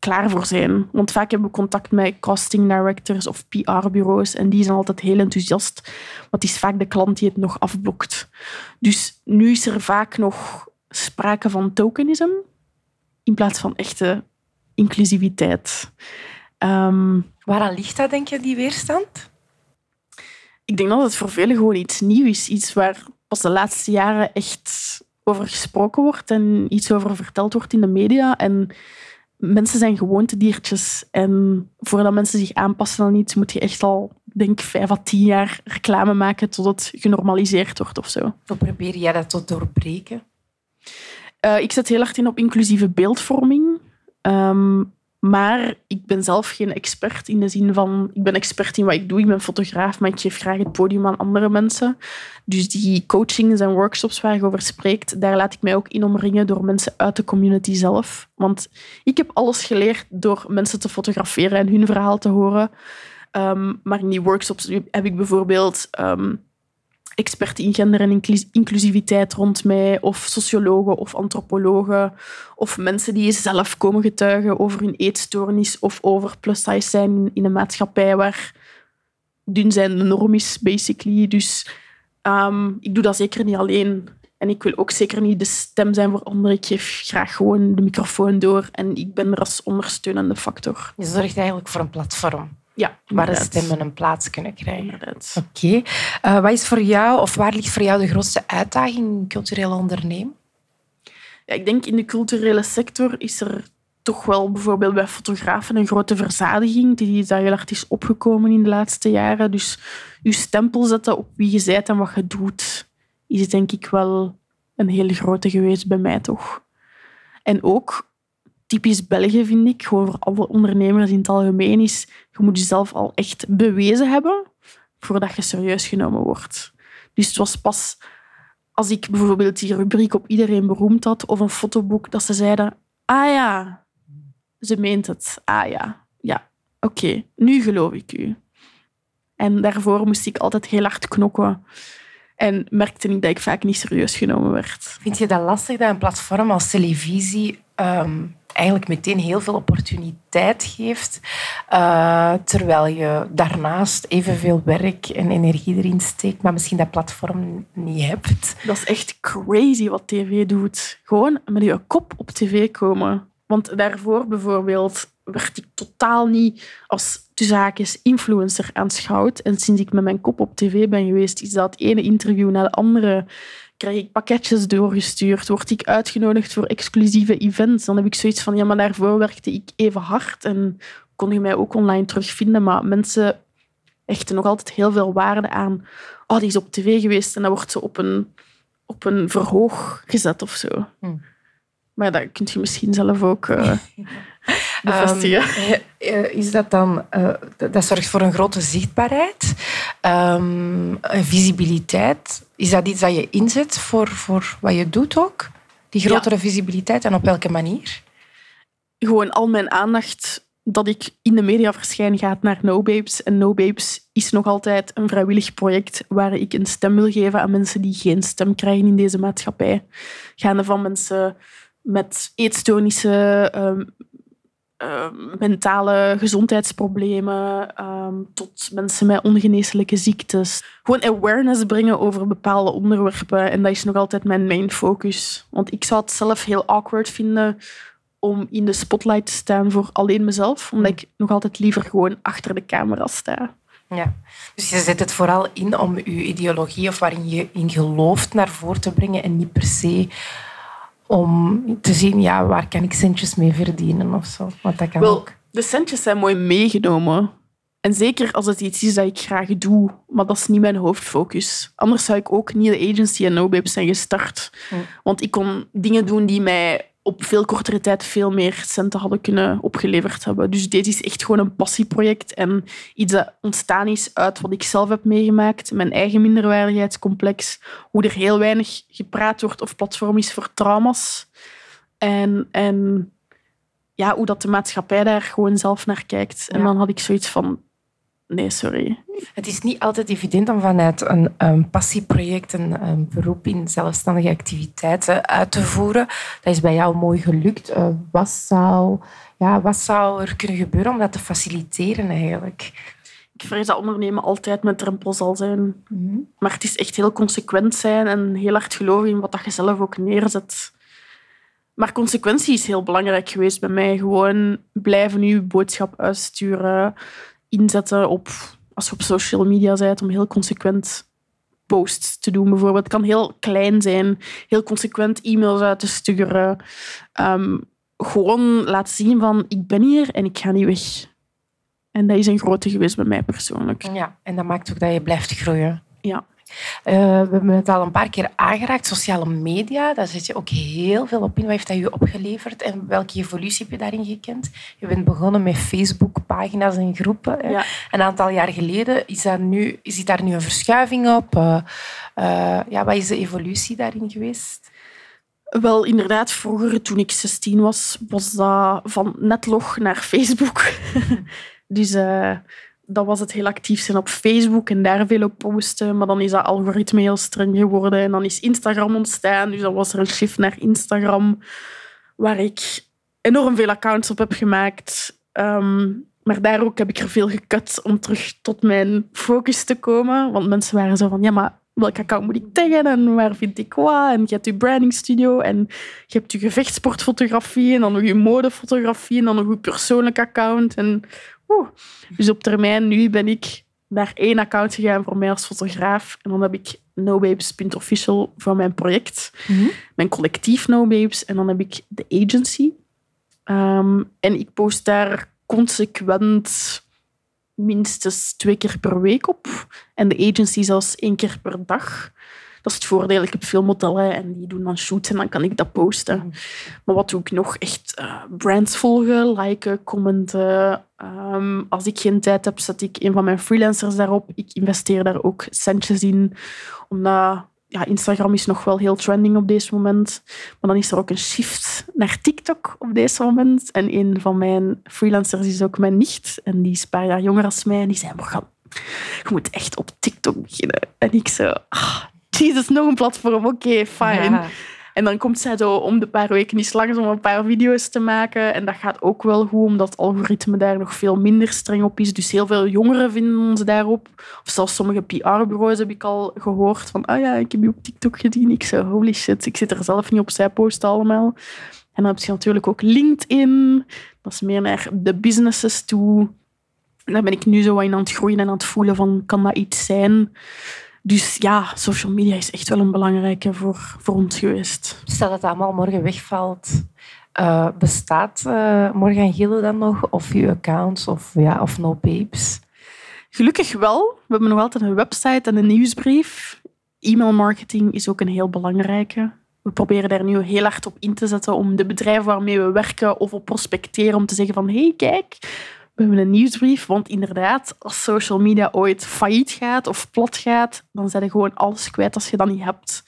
klaar voor zijn. Want vaak hebben we contact met casting directors of PR-bureaus en die zijn altijd heel enthousiast. Maar het is vaak de klant die het nog afblokt. Dus nu is er vaak nog sprake van tokenisme in plaats van echte inclusiviteit. Um, Waaraan ligt dat, denk je, die weerstand? Ik denk dat het voor velen gewoon iets nieuws is. Iets waar pas de laatste jaren echt over gesproken wordt en iets over verteld wordt in de media. En mensen zijn gewoontediertjes. En voordat mensen zich aanpassen aan iets, moet je echt al, denk vijf à tien jaar reclame maken tot het genormaliseerd wordt of zo. Hoe probeer jij dat te doorbreken? Uh, ik zet heel hard in op inclusieve beeldvorming. Um, maar ik ben zelf geen expert in de zin van... Ik ben expert in wat ik doe. Ik ben fotograaf, maar ik geef graag het podium aan andere mensen. Dus die coachings en workshops waar je over spreekt, daar laat ik mij ook in omringen door mensen uit de community zelf. Want ik heb alles geleerd door mensen te fotograferen en hun verhaal te horen. Um, maar in die workshops heb ik bijvoorbeeld... Um, experten in gender en inclusiviteit rond mij, of sociologen of antropologen, of mensen die zelf komen getuigen over hun eetstoornis of over plus-size zijn in een maatschappij waar dun zijn de norm is, basically. Dus um, ik doe dat zeker niet alleen. En ik wil ook zeker niet de stem zijn voor anderen. Ik geef graag gewoon de microfoon door en ik ben er als ondersteunende factor. Je zorgt eigenlijk voor een platform. Ja, waar de stemmen een plaats kunnen krijgen. Oké. Okay. Uh, wat is voor jou, of waar ligt voor jou de grootste uitdaging in cultureel ondernemen? Ja, ik denk in de culturele sector is er toch wel bijvoorbeeld bij fotografen een grote verzadiging die daar heel hard is opgekomen in de laatste jaren. Dus je stempel zetten op wie je bent en wat je doet, is denk ik wel een hele grote geweest bij mij toch. En ook typisch België, vind ik, gewoon voor alle ondernemers in het algemeen, is je moet jezelf al echt bewezen hebben voordat je serieus genomen wordt. Dus het was pas als ik bijvoorbeeld die rubriek op iedereen beroemd had of een fotoboek, dat ze zeiden, ah ja, ze meent het. Ah ja, ja, oké, nu geloof ik u. En daarvoor moest ik altijd heel hard knokken. En merkte ik dat ik vaak niet serieus genomen werd. Vind je dat lastig dat een platform als televisie ehm, eigenlijk meteen heel veel opportuniteit geeft, uh, terwijl je daarnaast evenveel werk en energie erin steekt, maar misschien dat platform niet hebt. Dat is echt crazy wat tv doet. Gewoon met je kop op tv komen. Want daarvoor bijvoorbeeld werd ik totaal niet als zaakjes influencer aanschouwd. En sinds ik met mijn kop op tv ben geweest, is dat ene interview naar de andere krijg ik pakketjes doorgestuurd, word ik uitgenodigd voor exclusieve events. Dan heb ik zoiets van, ja, maar daarvoor werkte ik even hard en kon je mij ook online terugvinden. Maar mensen hechten nog altijd heel veel waarde aan. Oh, die is op tv geweest en dan wordt ze op een, op een verhoog gezet of zo. Hmm. Maar dat kun je misschien zelf ook uh, bevestigen. Um, is dat dan... Uh, dat zorgt voor een grote zichtbaarheid, um, visibiliteit. Is dat iets dat je inzet voor, voor wat je doet ook? Die grotere visibiliteit en op welke manier? Gewoon al mijn aandacht dat ik in de media verschijn gaat naar No Babes. En No Babes is nog altijd een vrijwillig project waar ik een stem wil geven aan mensen die geen stem krijgen in deze maatschappij. Gaande van mensen met eetstoornissen, um, mentale gezondheidsproblemen, ehm, tot mensen met ongeneeslijke ziektes. Gewoon awareness brengen over bepaalde onderwerpen. En dat is nog altijd mijn main focus. Want ik zou het zelf heel awkward vinden om in de spotlight te staan voor alleen mezelf, omdat ik nog altijd liever gewoon achter de camera sta. Ja, dus je zet het vooral in om je ideologie of waarin je in gelooft naar voren te brengen en niet per se om te zien ja, waar kan ik centjes mee verdienen of zo. Want dat kan Wel, ook. De centjes zijn mooi meegenomen. En zeker als het iets is dat ik graag doe, maar dat is niet mijn hoofdfocus. Anders zou ik ook niet de agency en No Babes zijn gestart. Hm. Want ik kon dingen doen die mij op veel kortere tijd veel meer centen hadden kunnen opgeleverd hebben. Dus dit is echt gewoon een passieproject en iets dat ontstaan is uit wat ik zelf heb meegemaakt, mijn eigen minderwaardigheidscomplex, hoe er heel weinig gepraat wordt of platform is voor trauma's. En, en ja, hoe dat de maatschappij daar gewoon zelf naar kijkt. En dan had ik zoiets van, nee, sorry. Het is niet altijd evident om vanuit een, een passieproject, een, een, beroep in zelfstandige activiteiten uit te voeren. Dat is bij jou mooi gelukt. Uh, wat, zou, ja, wat zou er kunnen gebeuren om dat te faciliteren eigenlijk? Ik vrees dat ondernemen altijd met drempel zal zijn. Mhm. Maar het is echt heel consequent zijn en heel hard geloven in wat je zelf ook neerzet. Maar consequentie is heel belangrijk geweest bij mij. Gewoon blijven uw boodschap uitsturen inzetten op, als je op social media bent, om heel consequent posts te doen. Bijvoorbeeld, het kan heel klein zijn, heel consequent e-mails uit te sturen. Ehm, gewoon laten zien van, ik ben hier en ik ga niet weg. En dat is een grote geweest bij mij persoonlijk. Ja, en dat maakt ook dat je blijft groeien. Ja. Uh, we hebben het al een paar keer aangeraakt. Sociale media, daar zit je ook heel veel op in. Wat heeft dat je opgeleverd en welke evolutie heb je daarin gekend? Je bent begonnen met Facebook-pagina's en groepen. Ja. Een aantal jaar geleden is, daar nu, is daar nu een verschuiving op. Uh, uh, ja, wat is de evolutie daarin geweest? Wel, inderdaad, vroeger toen ik 16 was, was dat van netlog naar Facebook. dus dan was het heel actief zijn op Facebook en daar veel op posten. Maar dan is dat algoritme heel streng geworden. En dan is Instagram ontstaan. Dus dan was er een shift naar Instagram, waar ik enorm veel accounts op heb gemaakt. Um, maar daar ook heb ik er veel gekut om terug tot mijn focus te komen. Want mensen waren zo van, ja, maar welk account moet ik taggen en waar vind ik wat? En je hebt je branding studio en je hebt je gevechtsportfotografie en dan nog je modefotografie en dan nog je persoonlijk account. En dus op termijn, nu ben ik naar één account gegaan voor mij als fotograaf. En dan heb ik nobabes.official van mijn project. Mhm. Mijn collectief Nobabes. En dan heb ik de agency. Um, en ik post daar consequent minstens twee keer per week op. En de agency zelfs één keer per dag. Dat is het voordeel. Ik heb veel modellen en die doen dan shoots en dan kan ik dat posten. Mhm. Maar wat doe ik nog? Echt uh, brands volgen, liken, commenten. Um, als ik geen tijd heb, zet ik een van mijn freelancers daarop. Ik investeer daar ook centjes in, omdat ja, Instagram is nog wel heel trending op deze moment. Maar dan is er ook een shift naar TikTok op deze moment. En een van mijn freelancers is ook mijn nicht. En die is een paar jaar jonger als mij. En die zei, Morgan, je moet echt op TikTok beginnen. En ik zo, ah, Jesus, nog een platform. Oké, okay, fijn. Ja. En dan komt zij zo om de paar weken eens langs om een paar video's te maken. En dat gaat ook wel goed, omdat het algoritme daar nog veel minder streng op is. Dus heel veel jongeren vinden ons daarop. Of zelfs sommige PR-bureaus heb ik al gehoord van, ah ja, ik heb je op TikTok gezien. Ik zo, holy shit, ik zit er zelf niet op, zij posten allemaal. En dan heb je natuurlijk ook LinkedIn. Dat is meer naar de businesses toe. Daar ben ik nu zo in aan het groeien en aan het voelen van, kan dat iets zijn? Dus ja, social media is echt wel een belangrijke voor, voor ons geweest. Stel dat het allemaal morgen wegvalt, uh, bestaat uh, Morgan Gillen dan nog? Of je accounts of, ja, of no babes? Gelukkig wel. We hebben nog altijd een website en een nieuwsbrief. E-mail marketing is ook een heel belangrijke. We proberen daar nu heel hard op in te zetten om de bedrijven waarmee we werken of op prospecteren om te zeggen van hé, hey, kijk, we hebben een nieuwsbrief, want inderdaad, als social media ooit failliet gaat of plat gaat, dan zijn je gewoon alles kwijt als je dat niet hebt.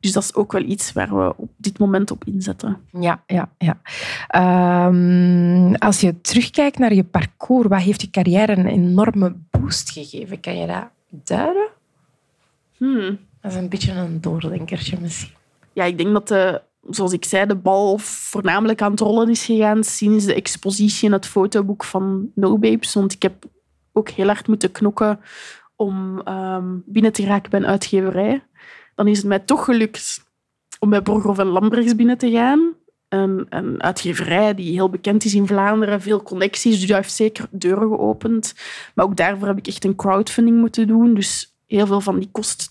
Dus dat is ook wel iets waar we op dit moment op inzetten. Ja, ja, ja. Um, als je terugkijkt naar je parcours, wat heeft je carrière een enorme boost gegeven? Kan je dat duiden? Hmm. Dat is een beetje een doordenkertje misschien. Ja, ik denk dat de zoals ik zei, de bal voornamelijk aan het rollen is gegaan sinds de expositie in het fotoboek van No Babes. Want ik heb ook heel hard moeten knokken om um, binnen te geraken bij een uitgeverij. Dan is het mij toch gelukt om bij Borghoff en Lambrechts binnen te gaan. Een, een, uitgeverij die heel bekend is in Vlaanderen, veel connecties, dus dat heeft zeker deuren geopend. Maar ook daarvoor heb ik echt een crowdfunding moeten doen. Dus heel veel van die kost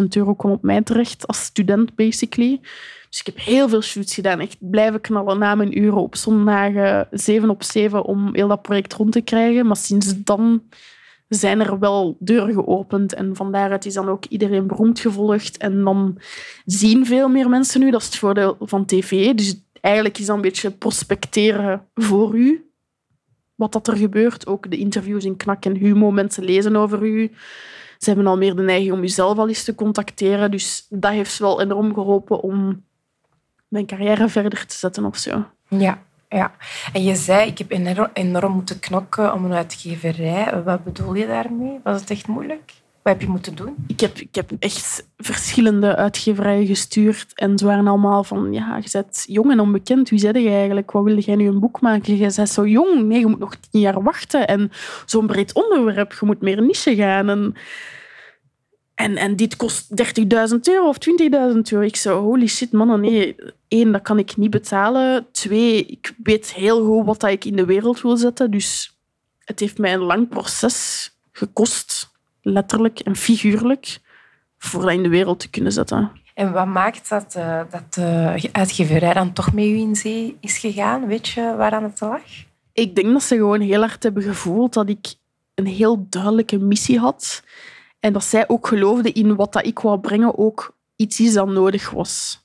12.000 euro kwam op mij terecht als student, basically. Dus ik heb heel veel shoots gedaan. Echt blijven knallen na mijn uren op zondagen, zeven op zeven, om heel dat project rond te krijgen. Maar sinds dan zijn er wel deuren geopend. En van daaruit is dan ook iedereen beroemd gevolgd. En dan zien veel meer mensen nu. Dat is het voordeel van tv. Dus eigenlijk is dat een beetje prospecteren voor u. Wat dat er gebeurt. Ook de interviews in Knak en Humo. Mensen lezen over u. Ze hebben al meer de neiging om jezelf al eens te contacteren. Dus dat heeft wel enorm geholpen om mijn carrière verder te zetten of zo. Ja, ja. En je zei, ik heb enorm, enorm moeten knokken om een uitgeverij. Wat bedoel je daarmee? Was het echt moeilijk? Wat heb je moeten doen? Ik heb, ik heb echt verschillende uitgeverijen gestuurd. En ze waren allemaal van, ja, je bent jong en onbekend. Wie zei je eigenlijk? Wat wil jij nu een boek maken? Je bent zo jong. Nee, je moet nog tien jaar wachten. En zo'n breed onderwerp, je moet meer niche gaan. En en, en dit kost 30.000 euro of 20.000 euro. Ik zo, holy shit, man, nee. Eén, dat kan ik niet betalen. Twee, ik weet heel goed wat ik in de wereld wil zetten. Dus het heeft mij een lang proces gekost, letterlijk en figuurlijk, voor dat in de wereld te kunnen zetten. En wat maakt dat, uh, dat de uitgeverij dan toch met u in zee is gegaan? Weet je waaraan het lag? Ik denk dat ze gewoon heel hard hebben gevoeld dat ik een heel duidelijke missie had. En dat zij ook geloofden in wat dat ik wou brengen ook iets is dat nodig was.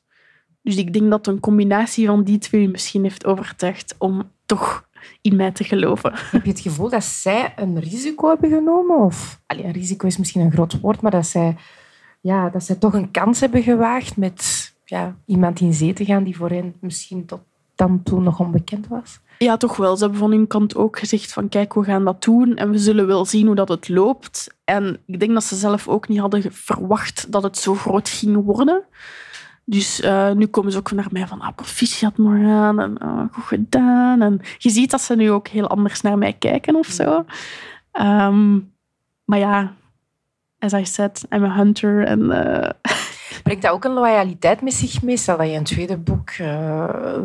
Dus ik denk dat een combinatie van die twee misschien heeft overtuigd om toch in mij te geloven. Heb je het gevoel dat zij een risico hebben genomen? Of, allee, een risico is misschien een groot woord, maar dat zij, ja, dat zij toch een kans hebben gewaagd met ja, iemand in zee te gaan die voor hen misschien tot dan toen nog onbekend was? Ja, toch wel. Ze hebben van hun kant ook gezegd van kijk, we gaan dat doen en we zullen wel zien hoe dat het loopt. En ik denk dat ze zelf ook niet hadden verwacht dat het zo groot ging worden. Dus uh, nu komen ze ook naar mij van, ah, proficiat Morgan, en uh, goed gedaan. En je ziet dat ze nu ook heel anders naar mij kijken of zo. Um, maar ja, as I said, I'm a hunter. En, uh... Brengt dat ook een loyaliteit met zich mee? Stel dat je een tweede boek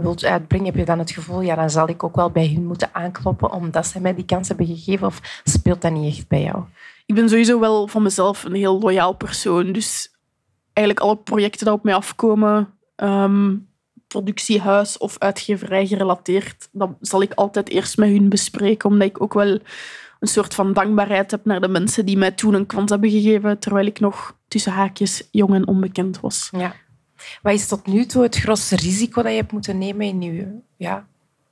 wilt uitbrengen, heb je dan het gevoel, ja, dan zal ik ook wel bij hun moeten aankloppen omdat ze mij die kans hebben gegeven? Of speelt dat niet echt bij jou? Ik ben sowieso wel van mezelf een heel loyaal persoon. Dus eigenlijk alle projecten die op mij afkomen, um, productiehuis of uitgeverij gerelateerd, dat zal ik altijd eerst met hun bespreken, omdat ik ook wel een soort van dankbaarheid heb naar de mensen die mij toen een kans hebben gegeven, terwijl ik nog tussen haakjes jong en onbekend was. Ja. Wat is tot nu toe het grootste risico dat je hebt moeten nemen in je ja,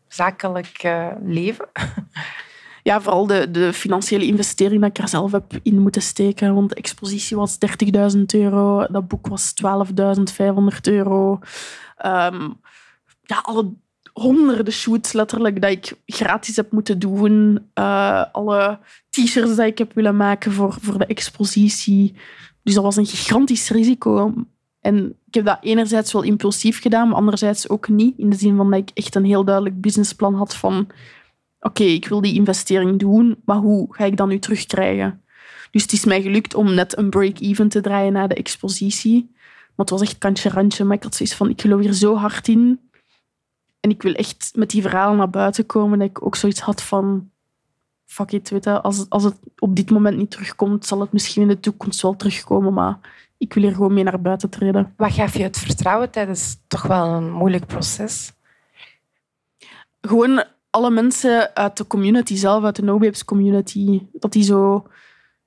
zakelijk uh, leven? ja, vooral de, de financiële investering dat ik er zelf heb in moeten steken. Want de expositie was 30.000 euro, dat boek was 12.500 euro. Um, ja, alle honderden shoots letterlijk dat ik gratis heb moeten doen. Uh, alle t-shirts dat ik heb willen maken voor, voor de expositie. Dus dat was een gigantisch risico. En ik heb dat enerzijds wel impulsief gedaan, maar anderzijds ook niet. In de zin van dat ik echt een heel duidelijk businessplan had van oké, ik wil die investering doen, maar hoe ga ik dat nu terugkrijgen? Dus het is mij gelukt om net een break-even te draaien na de expositie. Maar het was echt kantje randje. Maar ik van, ik geloof hier zo hard in. En ik wil echt met die verhalen naar buiten komen. Dat ik ook zoiets had van, fuck it, weet je, als, als het op dit moment niet terugkomt, zal het misschien in de toekomst wel terugkomen. Maar ik wil hier gewoon mee naar buiten treden. Wat gaf je het vertrouwen tijdens toch wel een moeilijk proces? Gewoon alle mensen uit de community zelf, uit de NoBabes community, dat die zo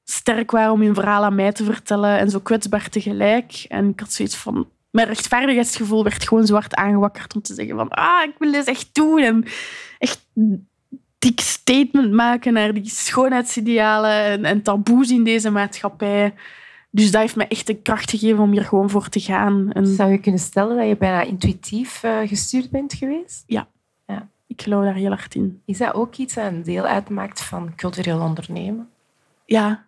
sterk waren om hun verhaal aan mij te vertellen en zo kwetsbaar tegelijk. En ik had zoiets van... Mijn rechtvaardigheidsgevoel werd gewoon zo hard aangewakkerd om te zeggen van ah, ik wil dit echt doen. En echt dik statement maken naar die schoonheidsidealen en, en taboes in deze maatschappij. Dus dat heeft me echt de kracht gegeven om hier gewoon voor te gaan. En... Zou je kunnen stellen dat je bijna intuïtief uh, gestuurd bent geweest? Ja. Ik geloof daar heel hard in. Is dat ook iets dat een deel uitmaakt van cultureel ondernemen? Ja.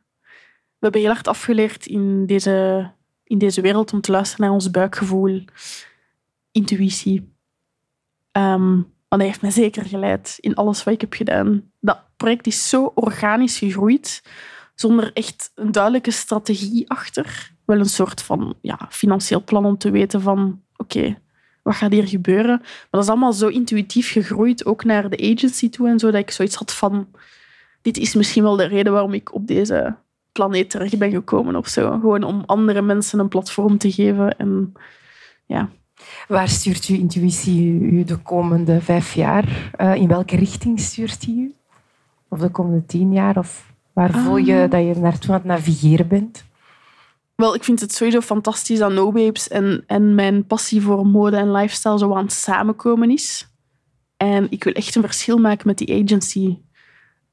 We hebben heel hard afgeleerd in deze, in deze wereld om te luisteren naar ons buikgevoel, intuïtie. Um, maar dat heeft mij zeker geleid in alles wat ik heb gedaan. Dat project is zo organisch gegroeid, zonder echt een duidelijke strategie achter. Wel een soort van ja, financieel plan om te weten van oké, wat gaat hier gebeuren? Maar dat is allemaal zo intuïtief gegroeid, ook naar de agency toe en zo, dat ik zoiets had van, dit is misschien wel de reden waarom ik op deze planeet terecht ben gekomen of zo. Gewoon om andere mensen een platform te geven. En, ja. Waar stuurt uw intuïtie u de komende vijf jaar? Uh, in welke richting stuurt die u? Of de komende tien jaar? Of waar voel je ah. dat je naartoe aan het navigeren bent? Wel, ik vind het sowieso fantastisch dat No Babes en, en mijn passie voor mode en lifestyle zo aan het samenkomen is. En ik wil echt een verschil maken met die agency.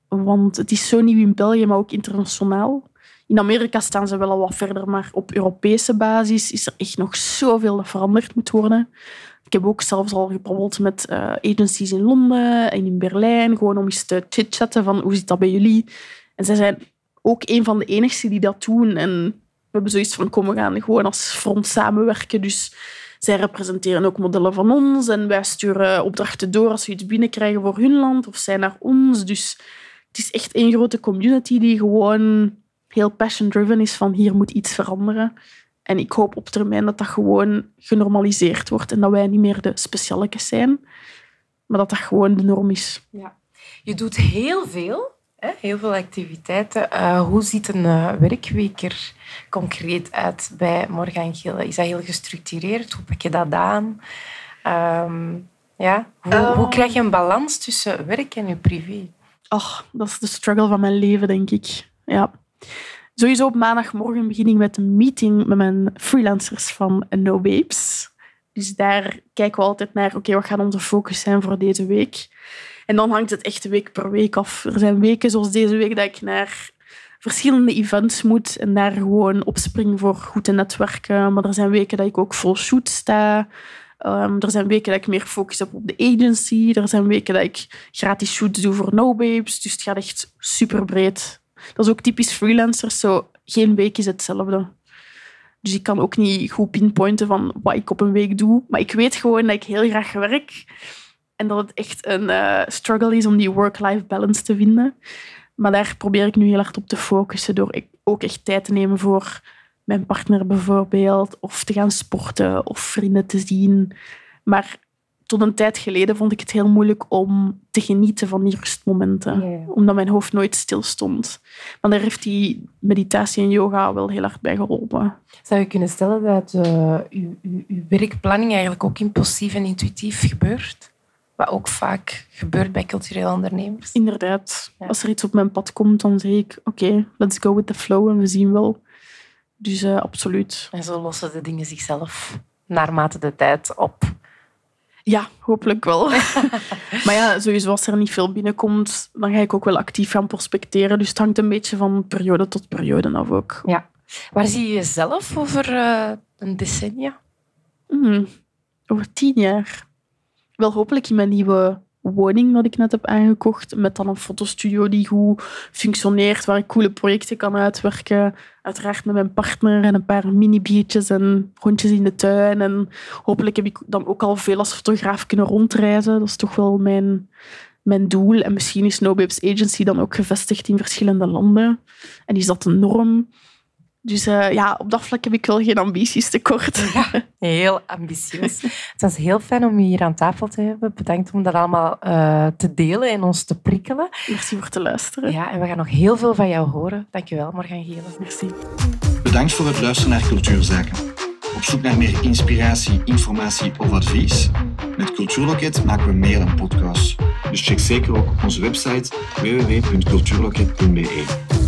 Want het is zo nieuw in België, maar ook internationaal. In Amerika staan ze wel al wat verder, maar op Europese basis is er echt nog zoveel dat veranderd moet worden. Ik heb ook zelfs al gebabbeld met uh, agencies in Londen en in Berlijn, gewoon om eens te chitchatten van hoe zit dat bij jullie. En zij zijn ook een van de enigsten die dat doen. En we hebben zoiets van, kom, we gaan gewoon als front samenwerken. Dus zij representeren ook modellen van ons en wij sturen opdrachten door als we iets binnenkrijgen voor hun land of zij naar ons. Dus het is echt één grote community die gewoon heel passion-driven is van hier moet iets veranderen. En ik hoop op termijn dat dat gewoon genormaliseerd wordt en dat wij niet meer de specialekes zijn, maar dat dat gewoon de norm is. Ja. Je doet heel veel Heel veel activiteiten. Uh, hoe ziet een uh, werkweek er concreet uit bij Morgan Gillen? Is dat heel gestructureerd? Hoe pak je dat aan? Um, ja? Hoe, um, hoe, krijg je een balans tussen werk en je privé? Ach, dat is de struggle van mijn leven, denk ik. Ja. Sowieso op maandagmorgen begin ik met een meeting met mijn freelancers van No Babes. Dus daar kijken we altijd naar, oké, wat gaat onze focus zijn voor deze week? En dan hangt het echt week per week af. Er zijn weken zoals deze week dat ik naar verschillende events moet en daar gewoon opspring voor goed te netwerken. Maar er zijn weken dat ik ook vol shoot sta. Um, er zijn weken dat ik meer focus heb op de agency. Er zijn weken dat ik gratis shoots doe voor No Babes. Dus het gaat echt super breed. Dat is ook typisch freelancers. Zo, geen week is hetzelfde. Dus ik kan ook niet goed pinpointen van wat ik op een week doe. Maar ik weet gewoon dat ik heel graag werk. En dat het echt een uh, struggle is om die work-life balance te vinden. Maar daar probeer ik nu heel hard op te focussen door ook echt tijd te nemen voor mijn partner bijvoorbeeld. Of te gaan sporten of vrienden te zien. Maar tot een tijd geleden vond ik het heel moeilijk om te genieten van die rustmomenten. Omdat mijn hoofd nooit stil stond. Maar daar heeft die meditatie en yoga wel heel hard bij geholpen. Zou je kunnen stellen dat uh, uw, uw, uw werkplanning eigenlijk ook impulsief en intuïtief gebeurt? Wat ook vaak gebeurt bij culturele ondernemers. Inderdaad. Als er iets op mijn pad komt, dan zeg ik... Oké, let's go with the flow en we zien wel. Dus uh, absoluut. En zo lossen de dingen zichzelf naarmate de tijd op. Ja, hopelijk wel. maar ja, sowieso als er niet veel binnenkomt, dan ga ik ook wel actief gaan prospecteren. Dus het hangt een beetje van periode tot periode af ook. Ja. Waar zie je jezelf over uh, een decennia? Mm, over tien jaar wel hopelijk in mijn nieuwe woning dat ik net heb aangekocht, met dan een fotostudio die goed functioneert, waar ik coole projecten kan uitwerken. Uiteraard met mijn partner en een paar mini-biertjes en rondjes in de tuin. En hopelijk heb ik dan ook al veel als fotograaf kunnen rondreizen. Dat is toch wel mijn, mijn doel. En misschien is No Babes Agency dan ook gevestigd in verschillende landen. En is dat een norm? Dus uh, ja, op dat vlak heb ik wel geen ambities tekort. Ja, heel ambitieus. Het was heel fijn om je hier aan tafel te hebben. Bedankt om dat allemaal uh, te delen en ons te prikkelen. Merci voor te luisteren. Ja, en we gaan nog heel veel van jou horen. Dankjewel, Morgan Gele. Merci. Bedankt voor het luisteren naar Cultuurzaken. Op zoek naar meer inspiratie, informatie of advies? Met Cultuurloket maken we meer dan podcasts. Dus check zeker ook onze website www.cultuurloket.be.